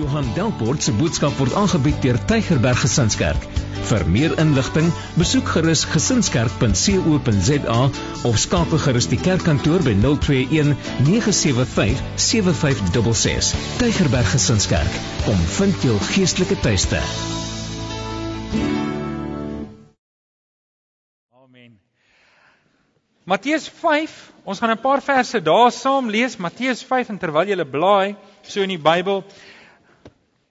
Johan Delport se boodskap word aangebied deur Tygerberg Gesinskerk. Vir meer inligting, besoek gerus gesinskerk.co.za of skakel gerus die kerkkantoor by 021 975 7566. Tygerberg Gesinskerk, kom vind jou geestelike tuiste. Amen. Matteus 5, ons gaan 'n paar verse daar saam lees. Matteus 5 en terwyl jy blaai so in die Bybel,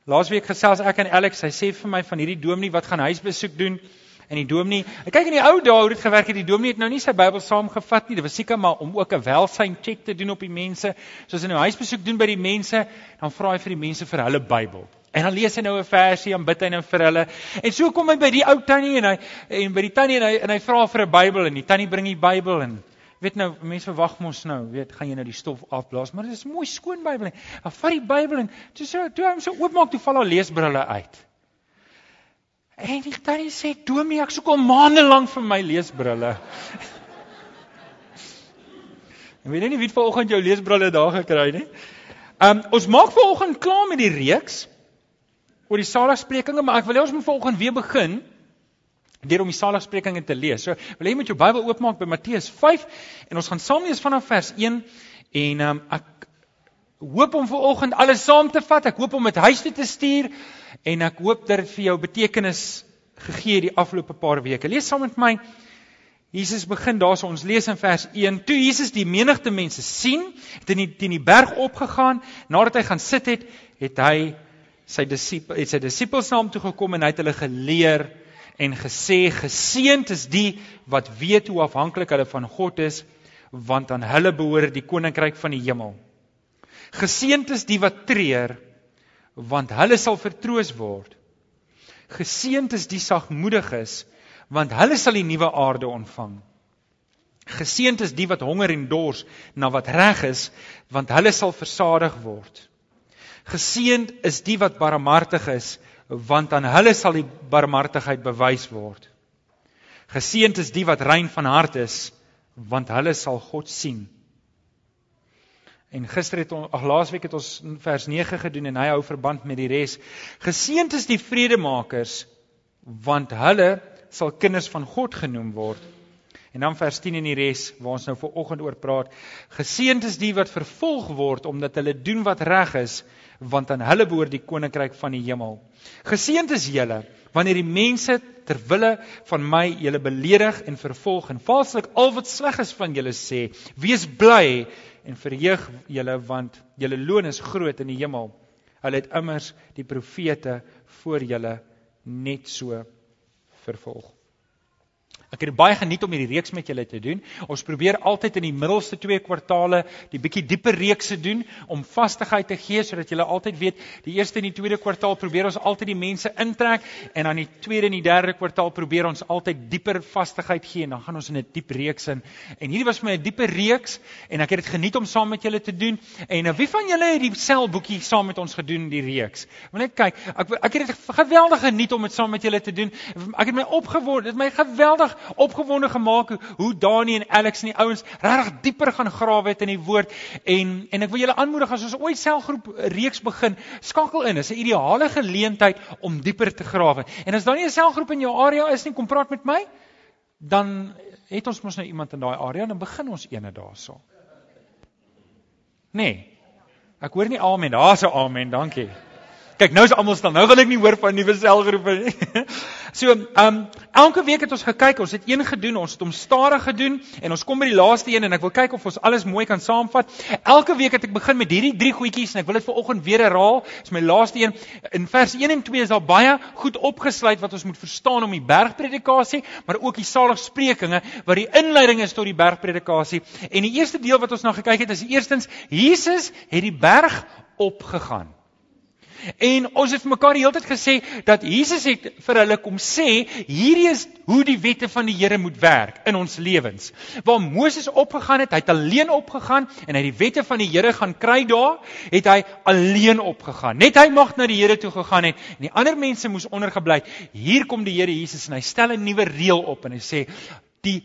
Laasweek gesels ek en Alex, hy sê vir my van hierdie dominee wat gaan huisbesoek doen en die dominee, ek kyk in die ou dae hoe dit gewerk het, die dominee het nou nie sy Bybel saamgevat nie, dit was seker maar om ook 'n welsyn check te doen op die mense. Soos hy nou huisbesoek doen by die mense, dan vra hy vir die mense vir hulle Bybel. En dan lees hy nou 'n versie en bid hy nou vir hulle. En so kom hy by die ou tannie en hy en by die tannie en hy en hy vra vir 'n Bybel en die tannie bring die Bybel en weet nou mense verwag mos nou, weet, gaan jy nou die stof afblaas, maar dit is mooi skoon Bybel. Dan vat die Bybel en toe so toe hom so oopmaak toe val haar leesbrille uit. En die tannie sê, "Domie, ek soek al maande lank vir my leesbrille." Ek weet nie wie het vanoggend jou leesbrille daar gekry nie. Um ons maak vanoggend klaar met die reeks oor die saligsprekinge, maar ek wil hê ons moet vanoggend weer begin deur om die saligsprekinge te lees. So, wil jy met jou Bybel oopmaak by Matteus 5 en ons gaan saam lees vanaf vers 1 en um, ek hoop om vanoggend alles saam te vat. Ek hoop om dit huis toe te stuur en ek hoop dat dit vir jou betekenis gegee die afgelope paar weke. Lees saam met my. Jesus begin daarso ons lees in vers 1. Toe Jesus die menigte mense sien, het hy teen die, die berg opgegaan. Nadat hy gaan sit het, het hy sy disippels het sy disippels na hom toe gekom en hy het hulle geleer en gesê geseënd is die wat weet hoe afhanklik hulle van God is want aan hulle behoort die koninkryk van die hemel. Geseënd is die wat treur want hulle sal vertroos word. Geseënd is die sagmoediges want hulle sal die nuwe aarde ontvang. Geseënd is die wat honger en dors na wat reg is want hulle sal versadig word. Geseënd is die wat barmhartig is want aan hulle sal die barmhartigheid bewys word. Geseënd is die wat rein van hart is, want hulle sal God sien. En gister het ons ag laasweek het ons vers 9 gedoen en hy hou verband met die res. Geseënd is die vredemakers, want hulle sal kinders van God genoem word. En dan vers 10 in die res waar ons nou ver oggend oor praat. Geseënd is die wat vervolg word omdat hulle doen wat reg is, want aan hulle behoort die koninkryk van die hemel. Geseënd is julle wanneer die mense ter wille van my julle beledig en vervolg en valslik al wat sleg is van julle sê. Wees bly en verheug julle want julle loon is groot in die hemel. Hulle het immers die profete voor julle net so vervolg. Ek het baie geniet om hierdie reeks met julle te doen. Ons probeer altyd in die middelste twee kwartaale die bietjie dieper reekse doen om vastigheid te gee sodat julle altyd weet die eerste en die tweede kwartaal probeer ons altyd die mense intrek en dan die tweede en die derde kwartaal probeer ons altyd dieper vastigheid gee en dan gaan ons in 'n diep reeks in. En hierdie was vir my 'n dieper reeks en ek het dit geniet om saam met julle te doen. En nou, wie van julle het die selboekie saam met ons gedoen die reeks? Wil net kyk. Ek ek het dit geweldig geniet om dit saam met julle te doen. Ek het my opgewonde. Dit my geweldig opgewonde gemaak hoe Dani en Alex en die ouens regtig dieper gaan grawe het in die woord en en ek wil julle aanmoedig as ons ooit selgroep reeks begin, skakel in. Dit is 'n ideale geleentheid om dieper te grawe. En as daar nie 'n selgroep in jou area is nie, kom praat met my. Dan het ons mos nou iemand in daai area en dan begin ons ene daarso. Nee. Ek hoor nie amen. Daar's 'n amen. Dankie. Kyk, nou is almal stil. Nou wil ek nie hoor van nuwe selgroepe nie. So, ehm um, elke week het ons gekyk, ons het een gedoen, ons het hom stadig gedoen en ons kom by die laaste een en ek wil kyk of ons alles mooi kan saamvat. Elke week het ek begin met hierdie drie goedjies en ek wil dit vir oggend weer herhaal. Dis my laaste een. In vers 1 en 2 is daar baie goed opgesluit wat ons moet verstaan om die bergpredikasie, maar ook die saligsprekinge wat die inleiding is tot die bergpredikasie. En die eerste deel wat ons na gekyk het is eerstens Jesus het die berg opgegaan. En ons het vir mekaar die hele tyd gesê dat Jesus het vir hulle kom sê, hierdie is hoe die wette van die Here moet werk in ons lewens. Waar Moses opgegaan het, hy het alleen opgegaan en hy die wette van die Here gaan kry daar, het hy alleen opgegaan. Net hy mag na die Here toe gegaan het en die ander mense moes ondergebly. Hier kom die Here Jesus en hy stel 'n nuwe reël op en hy sê die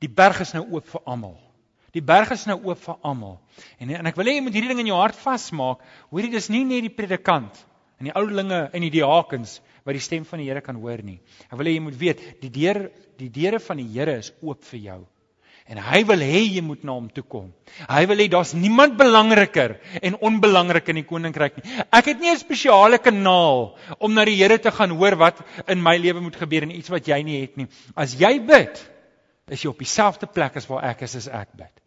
die berg is nou oop vir almal. Die berg is nou oop vir almal. En en ek wil hê jy moet hierdie ding in jou hart vasmaak. Hoorie, dis nie net die predikant en die ouderlinge en die diakens wat die stem van die Here kan hoor nie. Ek wil hê jy moet weet, die deur die deure van die Here is oop vir jou. En hy wil hê jy moet na hom toe kom. Hy wil hê daar's niemand belangriker en onbelangrik in die koninkryk nie. Ek het nie 'n spesiale kanaal om na die Here te gaan hoor wat in my lewe moet gebeur en iets wat jy nie het nie. As jy bid, is jy op dieselfde plek as waar ek is as ek bid.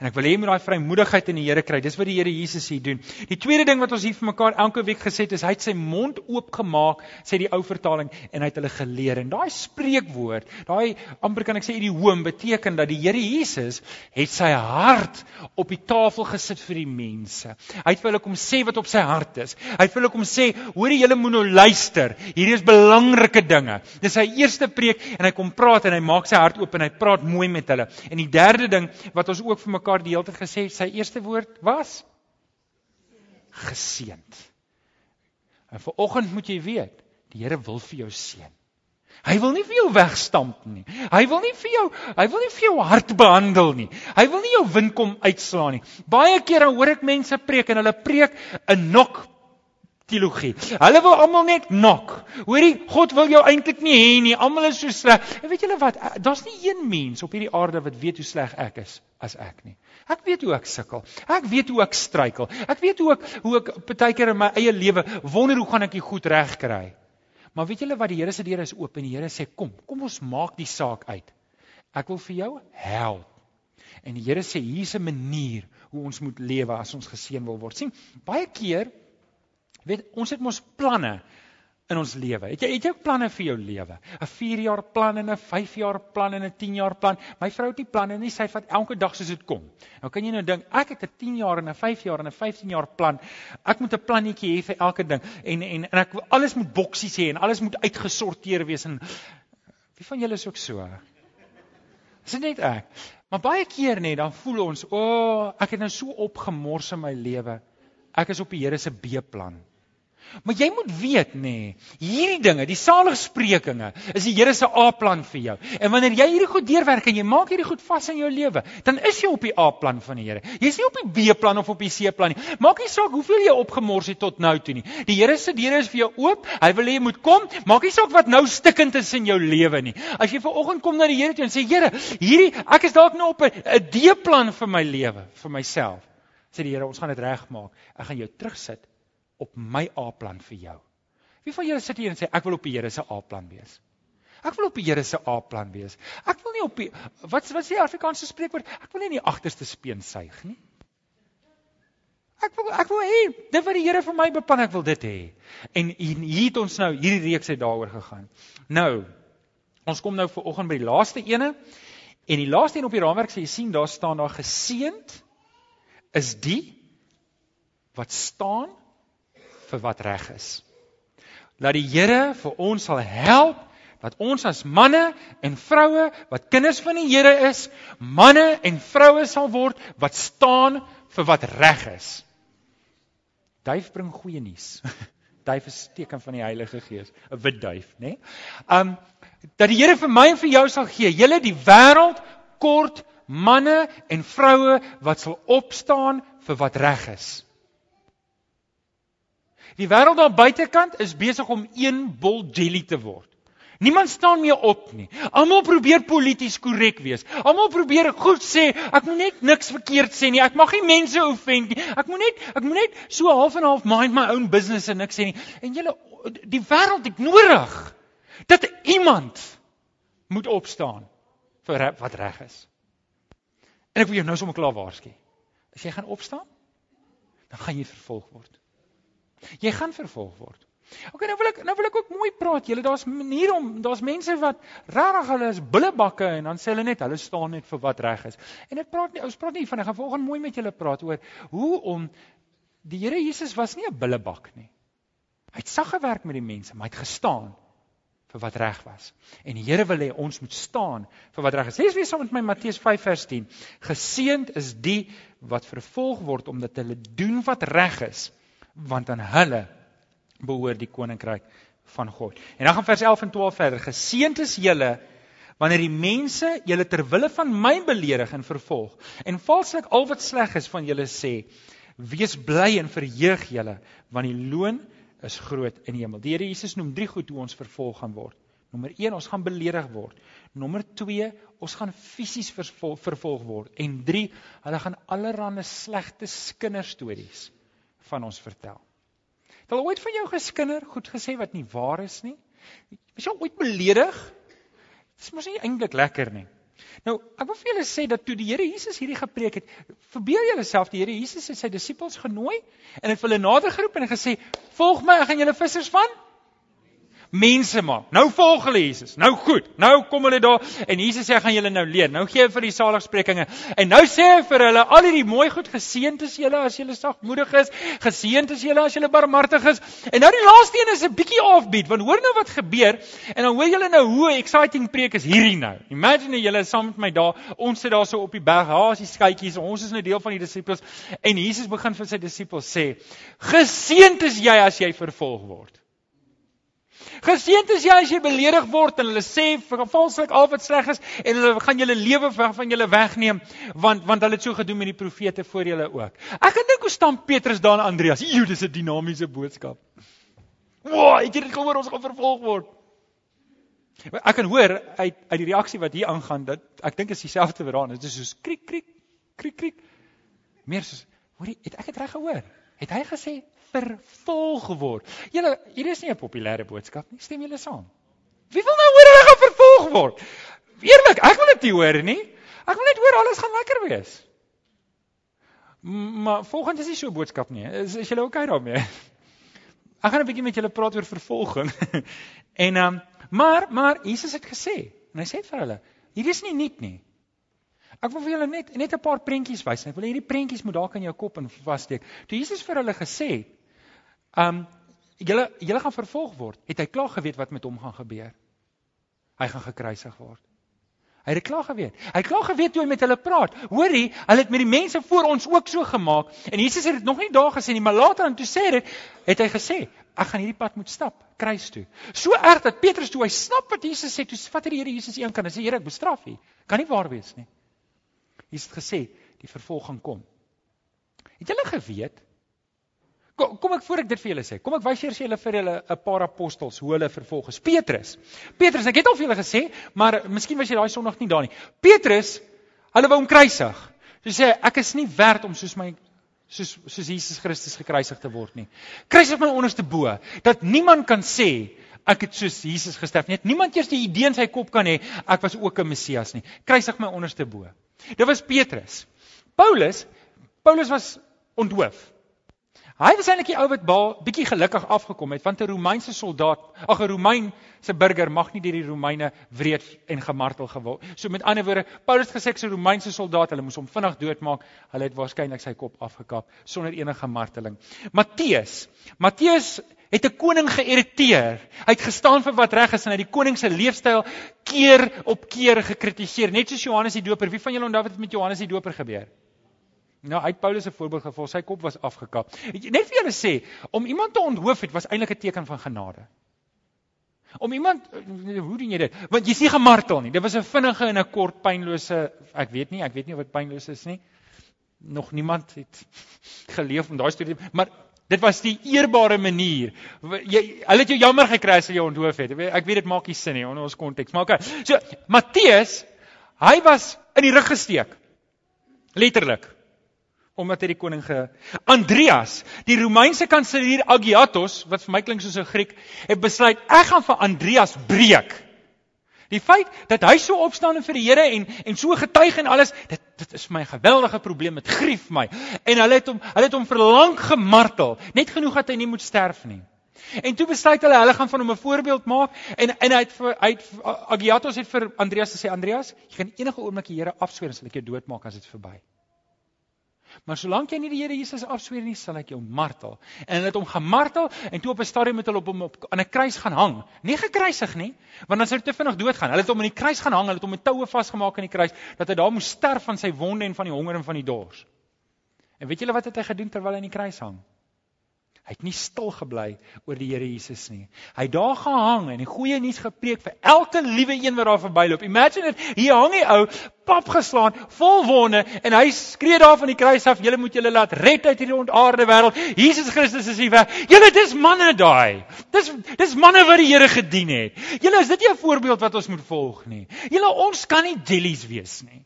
En ek wil hê jy moet daai vrymoedigheid in die Here kry. Dis wat die Here Jesus hier doen. Die tweede ding wat ons hier vir mekaar elke week gesê het is hy het sy mond oopgemaak, sê die ou vertaling, en hy het hulle geleer. En daai spreekwoord, daai amper kan ek sê idioom beteken dat die Here Jesus het sy hart op die tafel gesit vir die mense. Hy het vir hulle kom sê wat op sy hart is. Hy het vir hulle kom sê, hoorie julle moet nou luister. Hierdie is belangrike dinge. Dis sy eerste preek en hy kom praat en hy maak sy hart oop en hy praat mooi met hulle. En die derde ding wat ons ook vir mekaar die hele tyd gesê sy eerste woord was geseend. En vir oggend moet jy weet, die Here wil vir jou seën. Hy wil nie vir jou wegstamp nie. Hy wil nie vir jou, hy wil nie vir jou hart behandel nie. Hy wil nie jou wind kom uitslaan nie. Baie kere hoor ek mense preek en hulle preek 'n nok teologie. Hulle wil almal net nok. Hoorie, God wil jou eintlik nie hê nie. Almal is so sleg. En weet julle wat? Daar's nie een mens op hierdie aarde wat weet hoe sleg ek is as ek nie. Ek weet hoe ek sukkel. Ek weet hoe ek struikel. Ek weet hoe ek hoe ek baie keer in my eie lewe wonder hoe gaan ek dit goed regkry. Maar weet julle wat die Here se deur is oop en die Here sê kom, kom ons maak die saak uit. Ek wil vir jou help. En die Here sê hier's 'n manier hoe ons moet lewe as ons geseën wil word. sien, baie keer Weet, ons het mos planne in ons lewe. Het jy het jy ook planne vir jou lewe? 'n 4 jaar plan en 'n 5 jaar plan en 'n 10 jaar plan. My vrou het nie planne nie, sy vat elke dag soos dit kom. Nou kan jy nou dink, ek het 'n 10 jaar en 'n 5 jaar en 'n 15 jaar plan. Ek moet 'n plannetjie hê vir elke ding en en en ek alles moet boksies hê en alles moet uitgesorteer wees en wie van julle is ook so? Dis net ek. Maar baie keer net dan voel ons, o, oh, ek het nou so opgemors in my lewe. Ek is op die Here se B-plan. Maar jy moet weet nê, nee, hierdie dinge, die saligsprekinge, is die Here se A-plan vir jou. En wanneer jy hierdie goed deurwerk en jy maak hierdie goed vas in jou lewe, dan is jy op die A-plan van die Here. Jy's nie op die B-plan of op die C-plan nie. Maak nie saak hoeveel jy opgemors het tot nou toe nie. Die Here se deure is vir jou oop. Hy wil hê jy moet kom. Maak nie saak wat nou stikkend is in jou lewe nie. As jy vanoggend kom na die Here toe en sê Here, hierdie ek is dalk nou op 'n D-plan vir my lewe, vir myself. Sê die Here, ons gaan dit regmaak. Ek gaan jou terugsit op my A-plan vir jou. Wie van julle sit hier en sê ek wil op die Here se A-plan wees? Ek wil op die Here se A-plan wees. Ek wil nie op die wat wat sê Afrikaanse spreekwoord? Ek wil nie in die agterste speen suig nie. Ek wil ek wil hê dit wat die Here vir my beplan, ek wil dit hê. En hier het ons nou hierdie reeks het daaroor gegaan. Nou ons kom nou vir oggend by die laaste ene. En die laaste een op die raamwerk sê jy sien daar staan daar geseend is die wat staan vir wat reg is. Laat die Here vir ons sal help dat ons as manne en vroue wat kinders van die Here is, manne en vroue sal word wat staan vir wat reg is. Duif bring goeie nuus. Duif is teken van die Heilige Gees, 'n wit duif, né? Nee? Um dat die Here vir my en vir jou sal gee, julle die wêreld kort manne en vroue wat sal opstaan vir wat reg is. Die wêreld daar buitekant is besig om een bol jelly te word. Niemand staan meer op nie. Almal probeer polities korrek wees. Almal probeer goed sê, ek moet net niks verkeerd sê nie. Ek mag nie mense offend nie. Ek moet net ek moet net so half en half mind my own business en niks sê nie. En julle die wêreld het nodig dat iemand moet opstaan vir wat reg is. En ek wil jou nou sommer klaar waarsku. As jy gaan opstaan, dan gaan jy vervolg word. Jy gaan vervolg word. OK, nou wil ek nou wil ek ook mooi praat. Julle daar's maniere om daar's mense wat regtig hulle is bullebakke en dan sê hulle net hulle staan net vir wat reg is. En ek praat nie ons praat nie van ek gaan volgens mooi met julle praat oor hoe om die Here Jesus was nie 'n bullebak nie. Hy het sag gewerk met die mense, maar hy het gestaan vir wat reg was. En die Here wil hê ons moet staan vir wat reg is. Lees weer saam met my Matteus 5 vers 10. Geseend is die wat vervolg word omdat hulle doen wat reg is want aan hulle behoort die koninkryk van God. En dan gaan vers 11 en 12 verder. Geseënd is julle wanneer die mense julle ter wille van my beledig en vervolg en valslik al wat sleg is van julle sê. Wees bly en verheug julle want die loon is groot in die hemel. Die Here Jesus noem drie goed hoe ons vervolg gaan word. Nommer 1, ons gaan beledig word. Nommer 2, ons gaan fisies vervolg, vervolg word. En 3, hulle gaan allerlei slegte kinderstories van ons vertel. Het al ooit van jou geskinder goed gesê wat nie waar is nie? Is jy ooit beledig? Dit is mos nie eintlik lekker nie. Nou, ek wil vir julle sê dat toe die Here Jesus hierdie gepreek het, verbeel julleself die Here Jesus het sy disippels genooi en het hulle nader geroep en gesê: "Volg my, ek gaan julle vissers van mense maak. Nou volg hulle Jesus. Nou goed. Nou kom hulle daar en Jesus sê gaan julle nou leer. Nou gee hy vir die saligsprekinge. En nou sê hy vir hulle al hierdie mooi goed geseënd is julle as julle sagmoedig is, geseënd is julle as julle barmhartig is. En nou die laaste een is 'n bietjie offbeat want hoor nou wat gebeur en dan hoor julle nou hoe exciting preek is hierdie nou. Imagine julle saam met my daar. Ons sit daar so op die berg. Daar is die skytjies. Ons is nou deel van die disippels en Jesus begin vir sy disippels sê: "Geseënd is jy as jy vervolg word." Geseënd is jy as jy beledig word en hulle sê valslik al wat sleg is en hulle gaan julle lewe van julle wegneem want want hulle het so gedoen met die profete voor julle ook. Ek kan dink hoe staan Petrus daar en Andreas. Eeu, dis 'n dinamiese boodskap. Ek het dit gehoor ons gaan vervolg word. Ek kan hoor uit uit die reaksie wat hier aangaan dat ek dink is dieselfde verhaal. Dit is soos kriek kriek kriek kriek. Meer soos hoorie, het ek dit reg gehoor? Het hy gesê vervolg word. Julle, hier is nie 'n populêre boodskap nie. Stem julle saam? Wie wil nou hoor hulle gaan vervolg word? Eerlik, ek wil dit nie hoor nie. Ek wil net hoor alles gaan lekker wees. Maar volgens is nie so 'n boodskap nie. Is, is julle okay daarmee? Ek gaan 'n bietjie met julle praat oor vervolging. en ehm um, maar maar Jesus het gesê en hy sê vir hulle, hier is nie nuut nie. Ek wil vir julle net net 'n paar prentjies wys. Ek wil hierdie prentjies moet dalk in jou kop en vassteek. Toe Jesus vir hulle gesê het, Um julle julle gaan vervolg word. Het hy klaar geweet wat met hom gaan gebeur? Hy gaan gekruisig word. Hy het klaar geweet. Hy het klaar geweet hoe hy met hulle praat. Hoorie, hulle het met die mense voor ons ook so gemaak en Jesus het dit nog nie daar gesê nie, maar later aan toe sê dit, het hy gesê, ek gaan hierdie pad moet stap, kruis toe. So erg dat Petrus toe hy snap wat Jesus sê, toe vat hy die Here Jesus een kan en sê Here, ek bestraf U. Kan nie waar wees nie. Jesus het gesê die vervolging kom. Het julle geweet Kom, kom ek voor ek dit vir julle sê. Kom ek wys eers julle vir julle 'n paar apostels hoe hulle vervolg is. Petrus. Petrus, ek het al vir julle gesê, maar miskien was jy daai Sondag nie daar nie. Petrus, hulle wou hom kruisig. Hy sê ek is nie werd om soos my soos soos Jesus Christus gekruisig te word nie. Kruisig my onderste bo dat niemand kan sê ek het soos Jesus gesterf nie. Niemand eers die idee in sy kop kan hê ek was ook 'n Messias nie. Kruisig my onderste bo. Dit was Petrus. Paulus, Paulus was onthoof. Hy was eintlik die ou wat baal bietjie gelukkig afgekom het want 'n Romeinse soldaat, ag 'n Romeinse burger mag nie deur die Romeine wreed en gemartel geword. So met ander woorde, Paulus gesê ek 'n Romeinse soldaat, hulle moes hom vinnig doodmaak. Hulle het waarskynlik sy kop afgekap sonder enige marteling. Matteus, Matteus het 'n koning geïrriteer. Hy het gestaan vir wat reg is en hy het die koning se leefstyl keer op keer gekritiseer, net soos Johannes die Doper. Wie van julle onthou wat met Johannes die Doper gebeur? Nou uit Paulus se voorbeeld gevolg, sy kop was afgekap. Net vir julle sê, om iemand te onthoof het was eintlik 'n teken van genade. Om iemand hoe doen jy dit? Want jy's nie gemartel nie. Dit was 'n vinnige en 'n kort pynlose, ek weet nie, ek weet nie wat pynloos is nie. Nog niemand het geleef om daai storie, maar dit was die eerbare manier. Jy hulle het jou jammer gekry as jy onthoof het. Ek weet dit maak nie sin nie in ons konteks, maar okay. So Matteus, hy was in die rug gesteek. Letterlik omdat hy die koning ge Andreas, die Romeinse kanselier Agiatos, wat vir my klink soos 'n Griek, het besluit ek gaan vir Andreas breek. Die feit dat hy so opstaan vir die Here en en so getuig en alles, dit dit is vir my 'n geweldige probleem, dit grief my. En hulle het hom hulle het hom vir lank gemartel, net genoeg dat hy nie moet sterf nie. En toe besluit hulle hulle gaan van hom 'n voorbeeld maak en en hy het vir uit Agiatos het vir Andreas gesê Andreas, jy gaan enige oomblik die Here afsweer as ek jou doodmaak as dit verby. Maar solank jy nie die Here Jesus afsweer nie, sal ek jou martel. En hulle het hom gemartel en toe op 'n stadium met hulle op hom op aan 'n kruis gaan hang. Nie gekruisig nie, want dan sou hy te vinnig doodgaan. Hulle het hom aan die kruis gaan hang, hulle het hom met toue vasgemaak aan die kruis dat hy daar moes sterf van sy wonde en van die honger en van die dors. En weet julle wat het hy gedoen terwyl hy aan die kruis hang? Hy het nie stil gebly oor die Here Jesus nie. Hy het daar gehang en die goeie nuus gepreek vir elke liewe een wat daar verbyloop. Imagine dit, hier hang hy ou, pap geslaan, vol wonde en hy skree daar van die kruis af, julle moet julle laat red uit hierdie ontaarde wêreld. Jesus Christus is hier weg. Julle dis manne daai. Dis dis manne wat die Here gedien het. Julle is dit nie 'n voorbeeld wat ons moet volg nie. Julle ons kan nie jellies wees nie.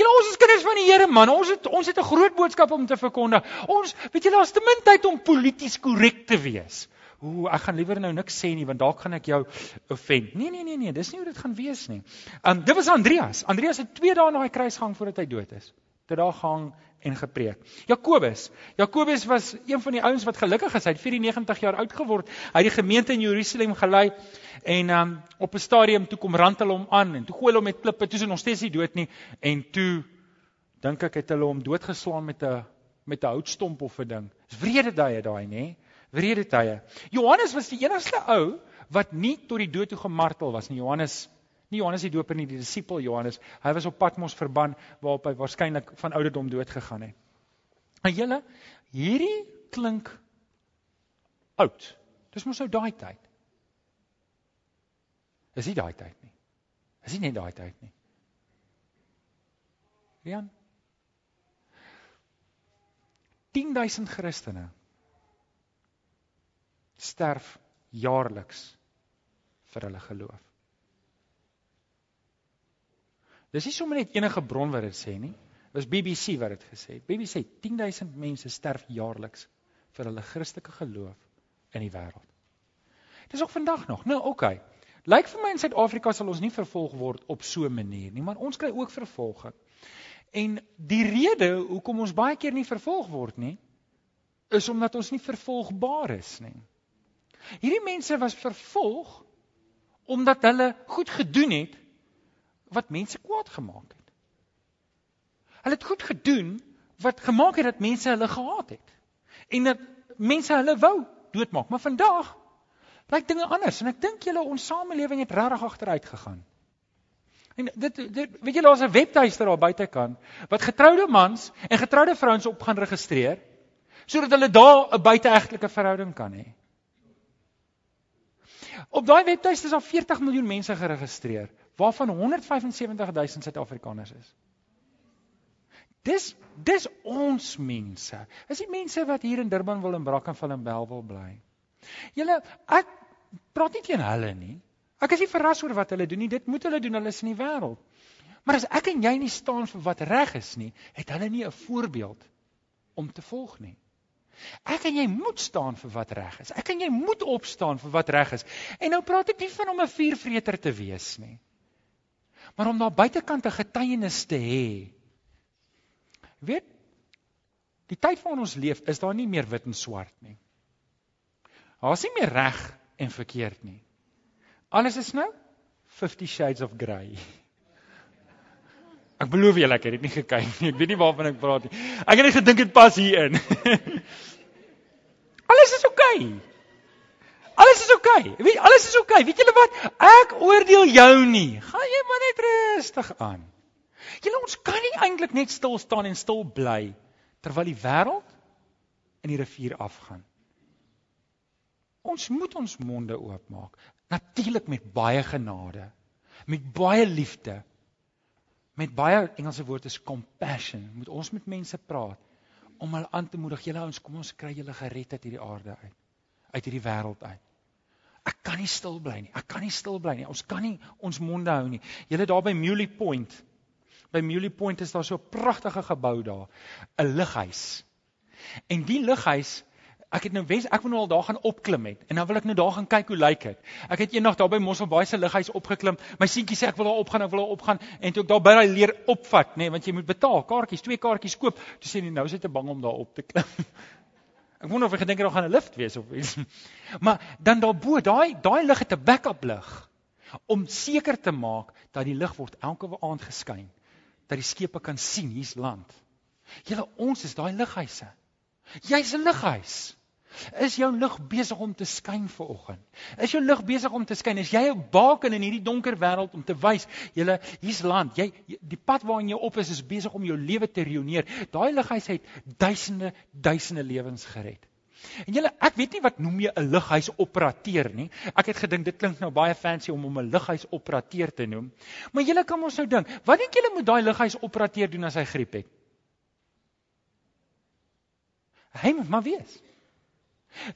Julle ons is kinders van die Here man. Ons het ons het 'n groot boodskap om te verkondig. Ons weet julle daar's te min tyd om polities korrek te wees. Ooh, ek gaan liewer nou niks sê nie want dalk gaan ek jou offend. Nee nee nee nee, dis nie hoe dit gaan wees nie. Um dit was Andreas. Andreas het 2 dae na die kruis gehang voordat hy dood is. Dit daar gehang en gepreek. Jakobus. Jakobus was een van die ouens wat gelukkig is. Hy het 94 jaar oud geword. Hy het die gemeente in Jerusalem gelei en um, op 'n stadium toe kom rand hulle hom aan en toe gooi hulle hom met klippe. Toe is hy nog steeds nie dood nie en toe dink ek het hulle hom doodgeslaan met 'n met 'n houtstomp of 'n ding. Dis wrede tye daai, nê? Wrede tye. Johannes was die enigste ou wat nie tot die dood toe gemartel was nie. Johannes Nie Johannes die Doper nie, die disipel Johannes. Hy was op Patmos verban waarop hy waarskynlik van ouderdom dood gegaan het. Maar julle, hierdie klink oud. Dis mos nou daai tyd. Is nie daai tyd nie. Is nie net daai tyd nie. Rian 10000 Christene sterf jaarliks vir hulle geloof. Dis nie sommer net enige bron wat dit sê nie. Dit was BBC wat dit gesê het. BBC sê 10000 mense sterf jaarliks vir hulle Christelike geloof in die wêreld. Dis ook vandag nog. Nou, oké. Okay. Lyk vir my in Suid-Afrika sal ons nie vervolg word op so 'n manier nie, maar ons kry ook vervolging. En die rede hoekom ons baie keer nie vervolg word nie, is omdat ons nie vervolgbaar is nie. Hierdie mense was vervolg omdat hulle goed gedoen het wat mense kwaad gemaak het. Hulle het goed gedoen wat gemaak het dat mense hulle gehaat het. En dat mense hulle wou doodmaak, maar vandag blyk dinge anders en ek dink julle ons samelewing het regtig agteruit gegaan. En dit, dit weet julle daar's 'n webtuiste daar buitekant wat getroude mans en getroude vrouens op gaan registreer sodat hulle daar 'n buiteegtelike verhouding kan hê. Op daai webtuiste is daar 40 miljoen mense geregistreer waarvan 175 000 Suid-Afrikaners is. Dis dis ons mense. Is die mense wat hier in Durban wil en Brackenfell en Bell wil bly. Julle ek praat nie teen hulle nie. Ek is nie verras oor wat hulle doen nie. Dit moet hulle doen. Hulle is in die wêreld. Maar as ek en jy nie staan vir wat reg is nie, het hulle nie 'n voorbeeld om te volg nie. Ek en jy moet staan vir wat reg is. Ek en jy moet opstaan vir wat reg is. En nou praat ek nie van om 'n vuurvreter te wees nie maar om daar buitekant 'n getuienis te hê. Weet, die tyd waarin ons leef, is daar nie meer wit en swart nie. Daar's nie meer reg en verkeerd nie. Alles is nou 50 shades of grey. Ek belowe julle ek het dit nie gekyk nie. Ek weet nie waarvan ek praat nie. Ek het net gedink dit pas hier in. Alles is oukei. Okay. Alles is oukei. Okay. Weet alles is oukei. Okay. Weet julle wat? Ek oordeel jou nie. Gaan jy maar net rustig aan. Julle ons kan nie eintlik net stil staan en stil bly terwyl die wêreld in die rivier afgaan. Ons moet ons monde oopmaak. Natuurlik met baie genade, met baie liefde, met baie Engelse woord is compassion. Moet ons met mense praat om hulle aan te moedig. Julle ons kom ons kry julle gered uit hierdie aarde uit. Uit hierdie wêreld uit. Ek kan nie stil bly nie. Ek kan nie stil bly nie. Ons kan nie ons monde hou nie. Julle daar by Muley Point. By Muley Point is daar so 'n pragtige gebou daar, 'n lughuis. En die lughuis, ek het nou wens ek wil nou al daar gaan opklim het en dan wil ek nou daar gaan kyk hoe lyk dit. Ek het eendag daar by Mosselbaai se lughuis opgeklim. My seentjie sê ek wil daar opgaan, ek wil daar opgaan en toe ek daar by daai leer opvat, nê, nee, want jy moet betaal, kaartjies, twee kaartjies koop. Toe sê hy nou is hy te bang om daar op te klim. Ek wonder of hy gedink het daar gaan 'n lift wees of iets. Maar dan daarbo, daai daai lig het 'n backup lig om seker te maak dat die lig word elke aand geskyn, dat die skepe kan sien hier's land. Julle ons is daai lighuise. Jy's 'n lighuis. Is jou lig besig om te skyn vir oggend? Is jou lig besig om te skyn? Is jy 'n baken in hierdie donker wêreld om te wys, julle hier's land. Jy die pad waarin jy op is is besig om jou lewe te reüneer. Daai lighuis het duisende duisende lewens gered. En julle, ek weet nie wat noem jy 'n lughuisoperateur nie. Ek het gedink dit klink nou baie fancy om hom 'n lughuisoperateur te noem. Maar julle kan ons nou dink, wat dink julle moet daai lughuisoperateur doen as hy griep het? Hy moet maar wees.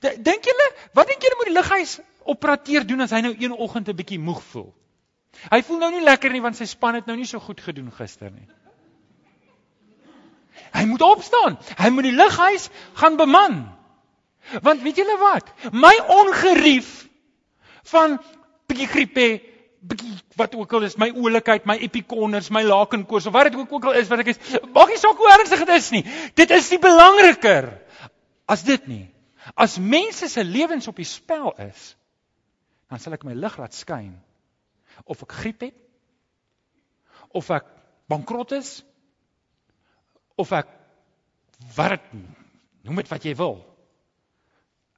Dink julle, wat dink julle moet die lughuisoperateur doen as hy nou een oggend 'n bietjie moeg voel? Hy voel nou nie lekker nie want sy span het nou nie so goed gedoen gister nie. Hy moet opstaan. Hy moet die lughuis gaan beman. Want weet julle wat? My ongerief van bietjie griep hê, bietjie wat ook al is, my oulikheid, my epikonders, my lakenkoors of wat dit ook al is wat ek is, maak nie saak hoe ernstig dit is nie. Dit is nie belangriker as dit nie. As mense se lewens op die spel is, dan sal ek my lig laat skyn of ek griep het of ek bankrot is of ek wat noem dit wat jy wil.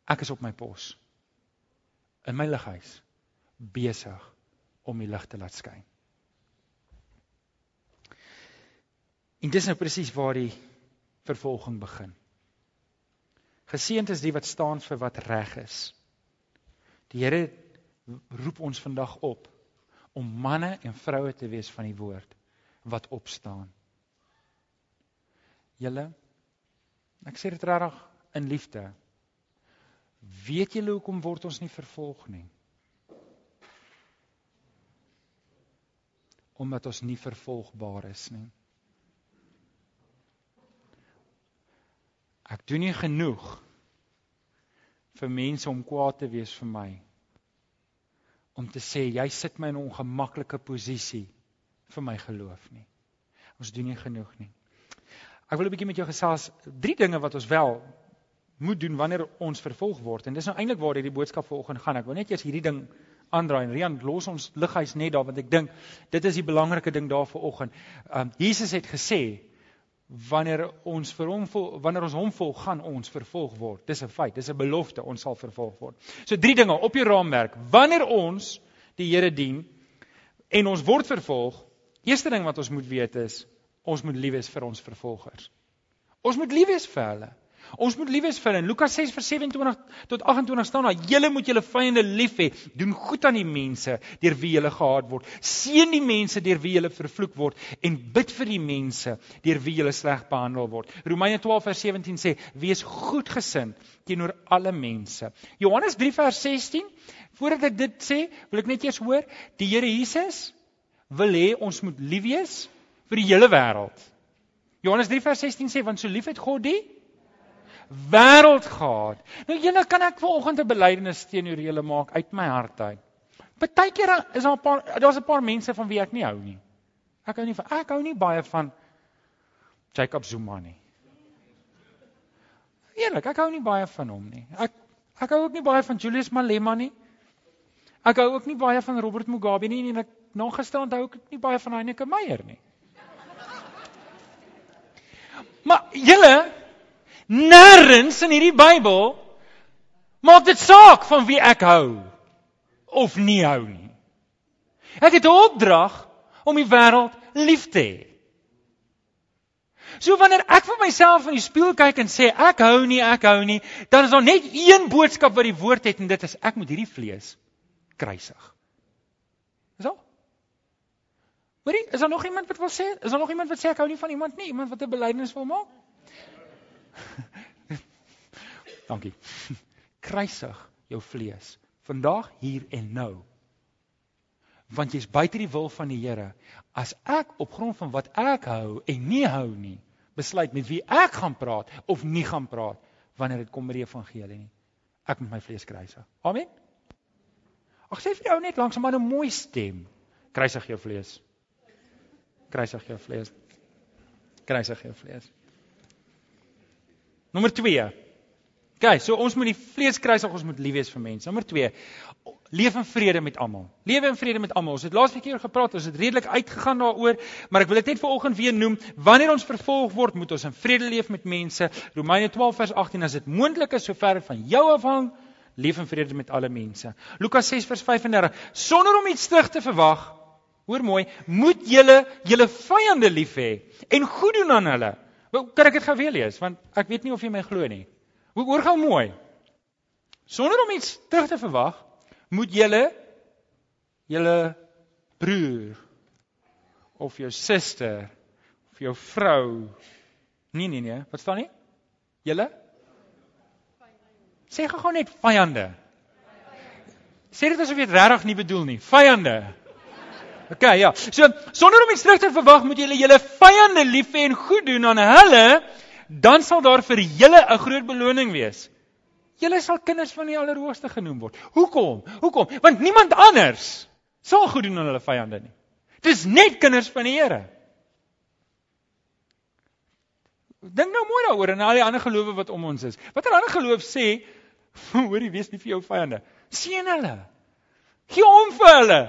Ek is op my pos in my lighuis besig om die lig te laat skyn. En dis nou presies waar die vervolging begin. Geseënd is die wat staan vir wat reg is. Die Here roep ons vandag op om manne en vroue te wees van die woord wat opstaan Julle ek sê dit regtig in liefde. Weet julle hoekom word ons nie vervolg nie? Omdat ons nie vervolgbaar is nie. Ek doen nie genoeg vir mense om kwaad te wees vir my om te sê jy sit my in 'n ongemaklike posisie vir my geloof nie. Ons doen nie genoeg nie. Ek wil 'n bietjie met jou gesels drie dinge wat ons wel moet doen wanneer ons vervolg word. En dis nou eintlik waar hierdie boodskap vanoggend gaan. Ek wil net eers hierdie ding aandraai en Rian los ons lighuis net daar want ek dink dit is die belangrike ding daar vanoggend. Um Jesus het gesê wanneer ons vir hom vol, wanneer ons hom volg, gaan ons vervolg word. Dis 'n feit, dis 'n belofte, ons sal vervolg word. So drie dinge op jou raamwerk. Wanneer ons die Here dien en ons word vervolg, eerste ding wat ons moet weet is ons moet lief wees vir ons vervolgers. Ons moet lief wees vir hulle. Ons moet lief wees vir hulle. In Lukas 6 vers 27 tot 28 staan daar: "Julle moet julle vyande lief hê. Doen goed aan die mense deur wie julle gehaat word. Seën die mense deur wie julle vervloek word en bid vir die mense deur wie julle sleg behandel word." Romeine 12 vers 17 sê: "Wees goedgesind teenoor alle mense." Johannes 3 vers 16 Voordat ek dit sê, wil ek net eers hoor, die Here Jesus wil hê ons moet lief wees vir die hele wêreld. Johannes 3 vers 16 sê want so lief het God die wêreld gehad. Nou julle kan ek vanoggend 'n belydenis teenoor julle maak uit my hart uit. Partykeer is daar 'n paar daar's 'n paar mense van wie ek nie hou nie. Ek hou nie van ek hou nie baie van Jacob Zuma nie. Eerlik, ek hou nie baie van hom nie. Ek ek hou ook nie baie van Julius Malema nie. Ek hou ook nie baie van Robert Mugabe nie en ek nagestaan hou ek nie baie van Heineke Meyer nie. Maar julle nêrens in hierdie Bybel maak dit saak van wie ek hou of nie hou nie. Ek het 'n opdrag om die wêreld lief te hê. So wanneer ek vir myself in die spieël kyk en sê ek hou nie, ek hou nie, dan is daar net een boodskap wat die woord het en dit is ek moet hierdie vlees kruisig. Is al? Hoorie, is daar nog iemand wat wil sê? Is daar nog iemand wat sê ek hou nie van iemand nie? Iemand wat 'n belydenis wil maak? Dankie. Kruisig jou vlees vandag hier en nou. Want jy's buite die wil van die Here. As ek op grond van wat ek hou en nie hou nie, besluit met wie ek gaan praat of nie gaan praat wanneer dit kom by die evangelie nie. Ek moet my vlees kruisig. Amen. Ag sê vir jou net langs maar 'n mooi stem. Kruisig jou vlees kruisig jou vlees. Kruisig jou vlees. Nommer 2. OK, so ons moet die vlees kruisig, ons moet lief wees vir mense. Nommer 2. Leef in vrede met almal. Lewe in vrede met almal. Ons het laasweek hier gepraat, ons het redelik uitgegaan daaroor, maar ek wil dit net vanoggend weer noem. Wanneer ons vervolg word, moet ons in vrede leef met mense. Romeine 12 vers 18 as dit moontlik is sover van jou afhang, leef in vrede met alle mense. Lukas 6 vers 35 sonder om iets terug te verwag, Hoor mooi, moet julle julle vyande lief hê en goed doen aan hulle. Kan ek dit gou weer lees want ek weet nie of jy my glo nie. Hoor gou mooi. Sonder om iets terug te verwag, moet julle julle broer of jou suster of jou vrou nee nee nee, wat staan nie? Julle Sê gou net vyande. Sê dit asof jy dit regtig nie bedoel nie. Vyande. OK, ja. So sonder om iets terug te verwag, moet julle julle vyande lief hê en goed doen aan hulle, dan sal daar vir julle 'n groot beloning wees. Julle sal kinders van die Allerhoogste genoem word. Hoekom? Hoekom? Want niemand anders sal goed doen aan hulle vyande nie. Dis net kinders van die Here. Dink nou mooi daaroor en al die ander gelowe wat om ons is. Watter ander geloof sê, hoorie, wees nie vir jou vyande. Seën hulle. Gee om vir hulle.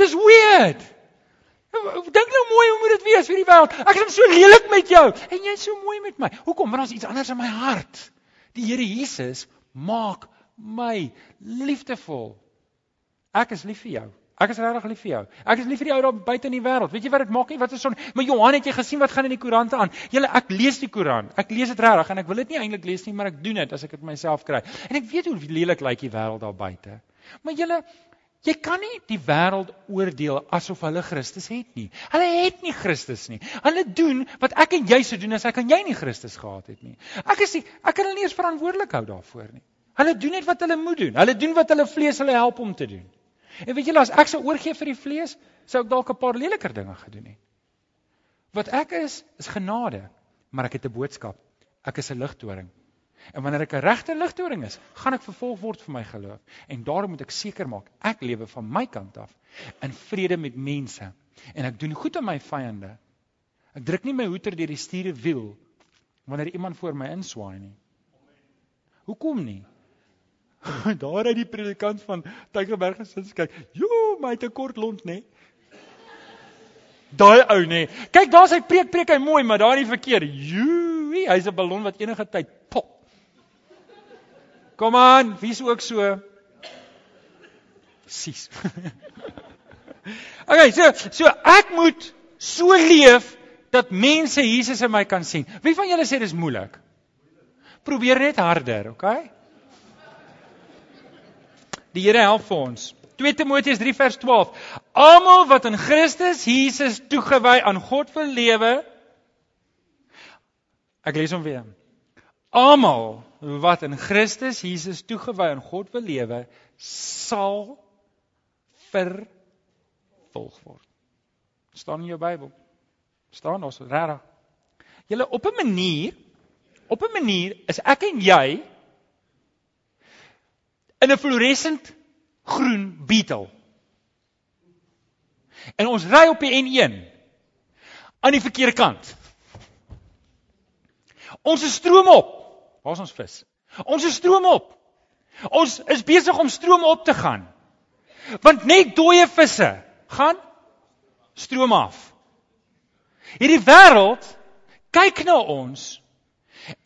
Dis weird. Dink nou mooi hoe moet dit wees vir die wêreld? Ek is so lelik met jou en jy's so mooi met my. Hoekom? Want daar's iets anders in my hart. Die Here Jesus maak my liefdevol. Ek is lief vir jou. Ek is regtig lief vir jou. Ek is lief vir die ou daar buite in die wêreld. Weet jy wat dit maak nie? Wat is son? Maar Johan het jy gesien wat gaan in die koerante aan? Julle ek lees die koerant. Ek lees dit regtig en ek wil dit nie eintlik lees nie, maar ek doen dit as ek dit myself kry. En ek weet hoe lelik lyk die wêreld daar buite. Maar julle Jy kan nie die wêreld oordeel asof hulle Christus het nie. Hulle het nie Christus nie. Hulle doen wat ek en jy sou doen as ek en jy nie Christus gehad het nie. Ek is nie, ek kan hulle nie eens verantwoordelik hou daarvoor nie. Hulle doen net wat hulle moet doen. Hulle doen wat hulle vlees hulle help om te doen. En weet julle as ek sou oorgee vir die vlees, sou ek dalk 'n paar leliker dinge gedoen het. Wat ek is, is genade, maar ek het 'n boodskap. Ek is 'n ligtoring. En wanneer ek 'n regte ligtoring is, gaan ek vervolg word vir my geloof. En daarom moet ek seker maak ek lewe van my kant af in vrede met mense en ek doen goed aan my vyande. Ek druk nie my hoeter deur die stuurde wiel wanneer iemand voor my inswaai nie. Hoekom nie? Daar uit die predikant van Tygerberg gesit kyk. Jo, my te kort lont nê. Daai ou nê. Kyk, daar's hy preek preek hy mooi, maar daar in die verkeer. Jo, hy's 'n ballon wat enige tyd pop. Kom aan, wie's ook so? Sis. okay, so so ek moet so leef dat mense Jesus in my kan sien. Wie van julle sê dis moeilik? Probeer net harder, okay? Die Here help vir ons. 2 Timoteus 3 vers 12. Almal wat in Christus Jesus toegewy aan God wil lewe. Ek lees hom weer. Almal wat in Christus Jesus toegewy aan God wil lewe, sal vervolg word. staan in jou Bybel. staan ons regtig. Julle op 'n manier op 'n manier is ek en jy in 'n fluoresent groen beetle. En ons ry op die N1 aan die verkeerde kant. Ons is stroom op. Waar's ons vis? Ons is stroom op. Ons is besig om stroom op te gaan. Want net dooie visse gaan stroom af. Hierdie wêreld kyk na ons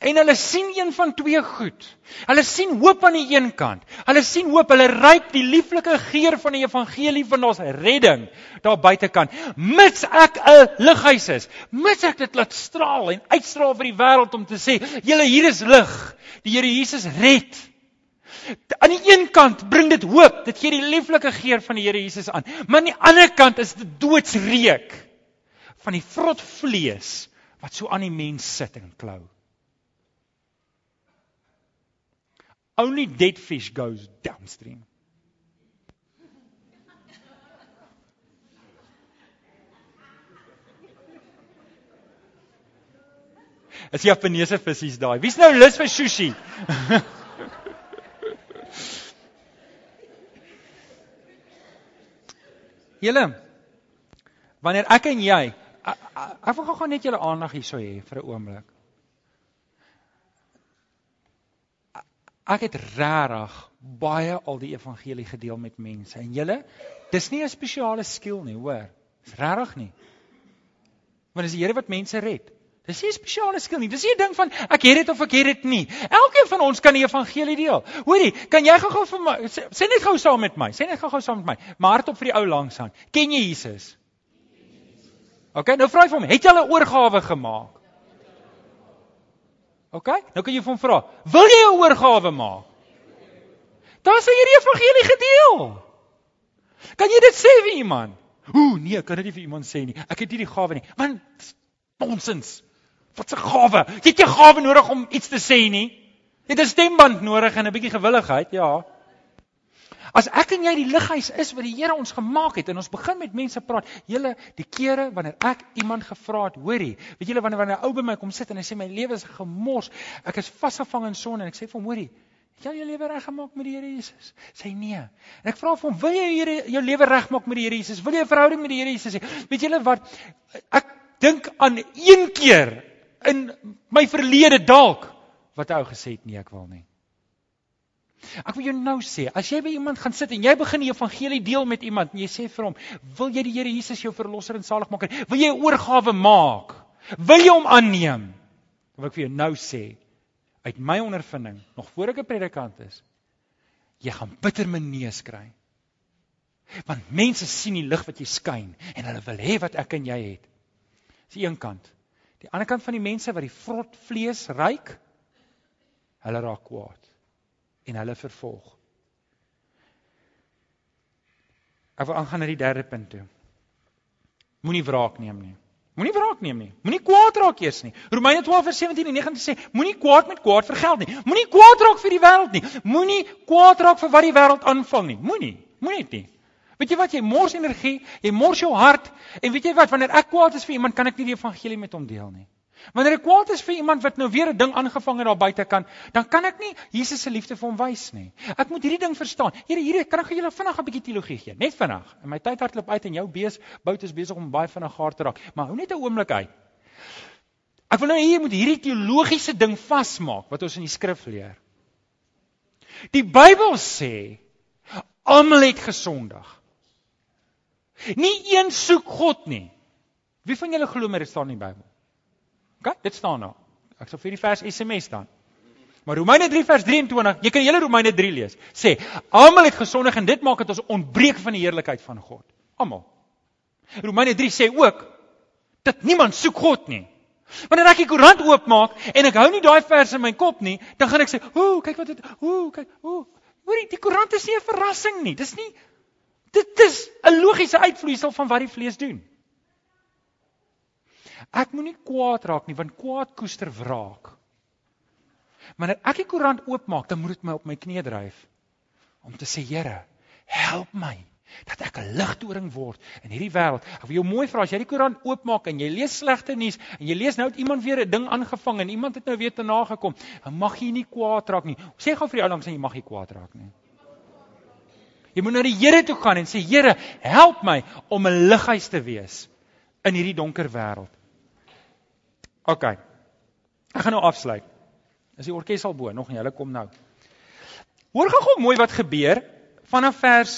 En hulle sien een van twee goed. Hulle sien hoop aan die een kant. Hulle sien hoop, hulle ruik die lieflike geur van die evangelie van ons redding daar buitekant. Mits ek 'n lighuis is, mits ek dit laat straal en uitstraal vir die wêreld om te sê, julle hier is lig. Die Here Jesus red. Aan die een kant bring dit hoop, dit gee die lieflike geur van die Here Jesus aan. Maar aan die ander kant is dit doodsreuk van die vrot vlees wat so aan die mens sit en klou. Only dead fish goes downstream. As jy Japaneese visse daai. Wie's nou lus vir sushi? Julle wanneer ek en jy ek wil gou net julle aandag hierso hê vir 'n oomblik. Ek het regtig baie al die evangelie gedeel met mense. En julle, dis nie 'n spesiale skill nie, hoor. Dis regtig nie. Want dis die Here wat mense red. Dis nie 'n spesiale skill nie. Dis nie 'n ding van ek het dit of ek het dit nie. Elkeen van ons kan die evangelie deel. Hoorie, kan jy gou-gou vir my sê, net gou saam met my. Sê net gou-gou saam met my. Maar hardop vir die ou langs aan. Ken jy Jesus? OK, nou vra ek vir hom, het jy al 'n oorgawe gemaak? OK? Nou kan jy hom vra, "Wil jy 'n oorgawe maak?" Daar sê hierdie evangelie gedeel. Kan jy dit sê vir iemand? Ooh, nee, kan dit nie vir iemand sê nie. Ek het nie die gawe nie. Man, nonsens. Wat 'n gawe? Jy het 'n gawe nodig om iets te sê nie. Jy het 'n stemband nodig en 'n bietjie gewilligheid, ja. As ek en jy die lighuis is wat die Here ons gemaak het en ons begin met mense praat, julle die kere wanneer ek iemand gevra het, hoorie, weet julle wanneer wanneer 'n ou by my kom sit en hy sê my lewe is gemors, ek is vasgevang in sonde en ek sê vir hom, hoorie, het jy jou lewe reggemaak met die Here Jesus? Sê nee. En ek vra vir hom, wil jy Here jou lewe regmaak met die Here Jesus? Wil jy 'n verhouding met die Here Jesus hê? Weet julle wat ek dink aan een keer in my verlede dalk wat ou gesê het nee ek wil nie. Ek wil jou nou sê, as jy by iemand gaan sit en jy begin die evangelie deel met iemand en jy sê vir hom, "Wil jy die Here Jesus jou verlosser en saligmaker? Wil jy 'n oorgawe maak? Wil jy hom aanneem?" Dan wil ek vir jou nou sê, uit my ondervinding, nog voor ek 'n predikant is, jy gaan bitter menees kry. Want mense sien die lig wat jy skyn en hulle wil hê wat ek en jy het. Dis een kant. Die ander kant van die mense wat die vrot vlees ryk, hulle raak kwaad en hulle vervolg. Ek wil aangaan na die derde punt toe. Moenie wraak neem nie. Moenie wraak neem nie. Moenie kwaad raak eers nie. Romeine 12:17 en 19 sê moenie kwaad met kwaad vergeld nie. Moenie kwaad raak vir die wêreld nie. Moenie kwaad raak vir wat die wêreld aanvang nie. Moenie. Moenie dit nie. Weet jy wat jy mors energie, jy mors jou hart en weet jy wat wanneer ek kwaad is vir iemand kan ek nie die evangelie met hom deel nie. Wanneer ek kwaad is vir iemand wat nou weer 'n ding aangevang het daar buite kan, dan kan ek nie Jesus se liefde vir hom wys nie. Ek moet hierdie ding verstaan. Here, hier kan ek julle vinnig 'n bietjie teologie gee, net vinnig. En my tyd hardloop uit en jou bees bout is besig om baie vinnig gaar te raak. Maar hou net 'n oomblik uit. Ek wil nou hier moet hierdie teologiese ding vasmaak wat ons in die skrif leer. Die Bybel sê almal het gesondig. Nie een soek God nie. Wie van julle glo dit staan in die Bybel? OK, dit staan daar. Ek sal vir die vers SMS dan. Maar Romeine 3 vers 23, jy kan hele Romeine 3 lees. Sê, almal het gesondig en dit maak dit ons ontbreek van die heerlikheid van God. Almal. Romeine 3 sê ook dat niemand soek God nie. Wanneer ek die koerant oopmaak en ek hou nie daai vers in my kop nie, dan gaan ek sê, "Ooh, kyk wat dit, ooh, kyk, ooh." Hoorie, die koerant is nie 'n verrassing nie. Dis nie dit is 'n logiese uitvloeisel van wat die vlees doen. Ek moenie kwaad raak nie want kwaad koester wraak. Wanneer ek die koerant oopmaak, dan moet dit my op my knieë dryf om te sê Here, help my dat ek 'n ligdoring word in hierdie wêreld. Ek wil jou mooi vra as jy die koerant oopmaak en jy lees slegte nuus en jy lees nou het iemand weer 'n ding aangevang en iemand het nou weer te nagekom, dan mag jy nie kwaad raak nie. Sê gou vir jou langs en jy mag nie kwaad raak nie. Jy moet na die Here toe gaan en sê Here, help my om 'n lighuis te wees in hierdie donker wêreld. OK. Ek gaan nou afsluit. Is die orkes al bo? Nog nie, hulle kom nou. Hoor gou mooi wat gebeur vanaf vers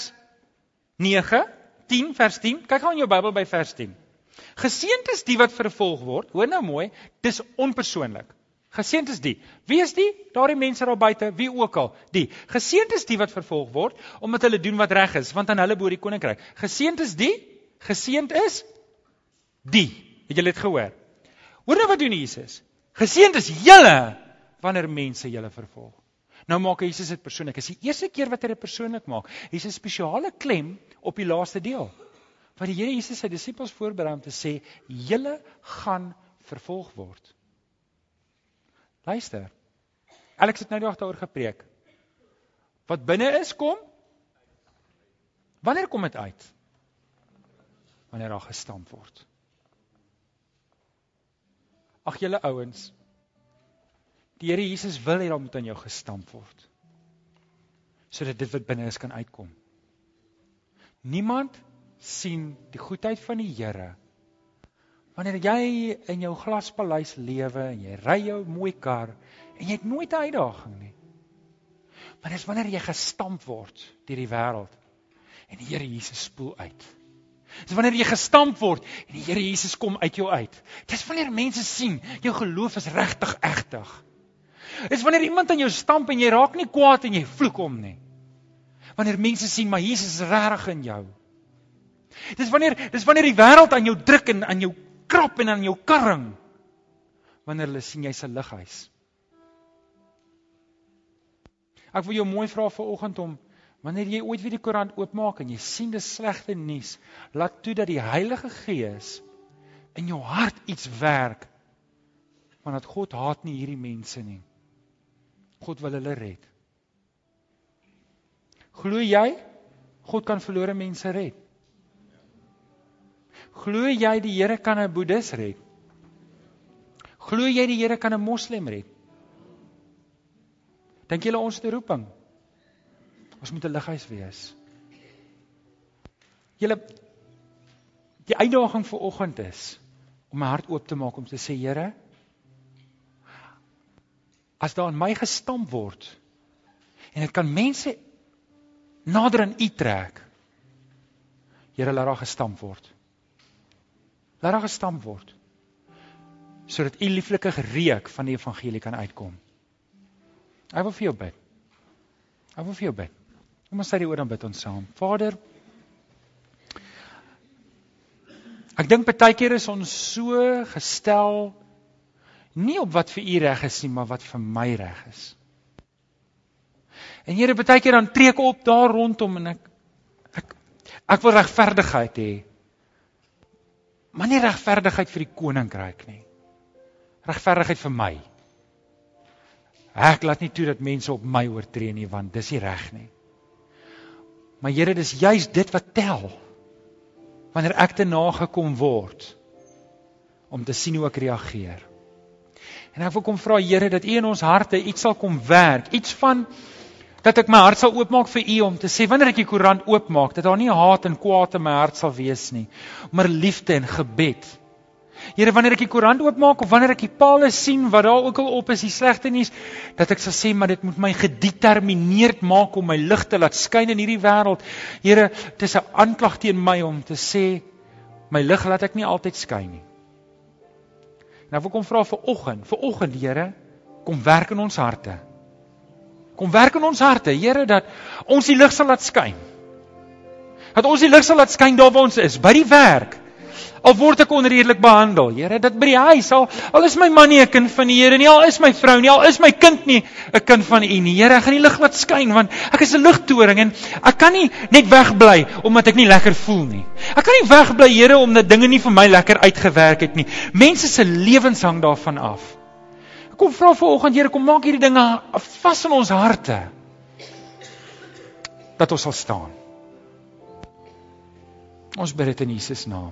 9, 10 vers 10. Kyk gou in jou Bybel by vers 10. Geseënd is die wat vervolg word. Hoor nou mooi, dis onpersoonlik. Geseënd is die. Wie is die? Daardie mense daar buite, wie ook al. Die. Geseënd is die wat vervolg word omdat hulle doen wat reg is, want aan hulle behoort die koninkryk. Geseënd is die. Geseënd is die. Het julle dit gehoor? Hoor nou wat doen Jesus? Geseënd is julle wanneer mense julle vervolg. Nou maak Jesus dit persoonlik. Dit is die eerste keer wat hy dit persoonlik maak. Hier is 'n spesiale klem op die laaste deel. Wat die Here Jesus sy disippels voorberei om te sê, julle gaan vervolg word. Luister. Alex het nou die dag daaroor gepreek. Wat binne is kom Wanneer kom dit uit? Wanneer daar gestamp word. Ag julle ouens. Die Here Jesus wil hê daar moet aan jou gestamp word. Sodat dit wat binne is kan uitkom. Niemand sien die goedheid van die Here wanneer jy in jou glaspaleis lewe en jy ry jou mooi kar en jy het nooit 'n uitdaging nie. Maar dis wanneer jy gestamp word deur die wêreld en die Here Jesus spoel uit. Dis wanneer jy gestamp word en die Here Jesus kom uit jou uit. Dis wanneer mense sien jou geloof is regtig egtig. Dis wanneer iemand aan jou stamp en jy raak nie kwaad en jy vloek hom nie. Wanneer mense sien maar Jesus is regtig in jou. Dis wanneer dis wanneer die wêreld aan jou druk en aan jou krap en aan jou karring. Wanneer hulle sien jy's 'n lighuis. Ek wil jou mooi vra vanoggend om wanneer jy ooit weer die koerant oopmaak en jy sien dis slegte nuus, laat toe dat die Heilige Gees in jou hart iets werk. Want dat God haat nie hierdie mense nie. God wil hulle red. Glo jy God kan verlore mense red? Glo jy die Here kan 'n boeddhis red? Glo jy die Here kan 'n moslem red? Dink julle ons het 'n roeping? Ons moet 'n lighuis wees. Julle die uitdaging vir oggend is om my hart oop te maak om te sê Here as daar in my gestamp word en dit kan mense nader aan U trek. Here laat daar gestamp word. Laat daar gestamp word sodat u lieflike reuk van die evangelie kan uitkom. Ek wil vir jou bid. Ek wil vir jou bid. Kom ons sê die oor dan bid ons saam. Vader, ek dink baie keer is ons so gestel nie op wat vir u reg is nie, maar wat vir my reg is. En Here, baie keer dan trek op daar rondom en ek ek ek wil regverdigheid hê. Maar nie regverdigheid vir die koninkryk nie. Regverdigheid vir my. Ek laat nie toe dat mense op my oortree nie want dis nie reg nie. Maar Here, dis juis dit wat tel. Wanneer ek te nagekom word om te sien hoe ek reageer. En ek wil kom vra Here dat U in ons harte iets sal kom werk, iets van dat ek my hart sal oopmaak vir U om te sê wanneer ek die koerant oopmaak dat daar nie haat en kwaad in my hart sal wees nie, maar liefde en gebed. Here, wanneer ek die koerant oopmaak of wanneer ek die palle sien wat daar ook al op is, die slegte nuus, dat ek sal sê maar dit moet my gedetermineerd maak om my lig te laat skyn in hierdie wêreld. Here, dit is 'n aanklag teen my om te sê my lig laat ek nie altyd skyn nie. Ek wil kom vra vir oggend, vir oggend, Here, kom werk in ons harte. Kom werk in ons harte, Here, dat ons die lig sal laat skyn. Dat ons die lig sal laat skyn daar waar ons is, by die werk. Al word ek onredelik behandel, Here, dat by die huis al al is my man nie 'n kind van die Here nie, al is my vrou nie, al is my kind nie 'n kind van U nie. Here, ek gaan die lig laat skyn want ek is 'n ligtoring en ek kan nie net wegbly omdat ek nie lekker voel nie. Ek kan nie wegbly, Here, omdat dinge nie vir my lekker uitgewerk het nie. Mense se lewens hang daarvan af kom vra vanoggend Here kom maak hierdie dinge vas in ons harte dat ons sal staan. Ons bid dit in Jesus naam.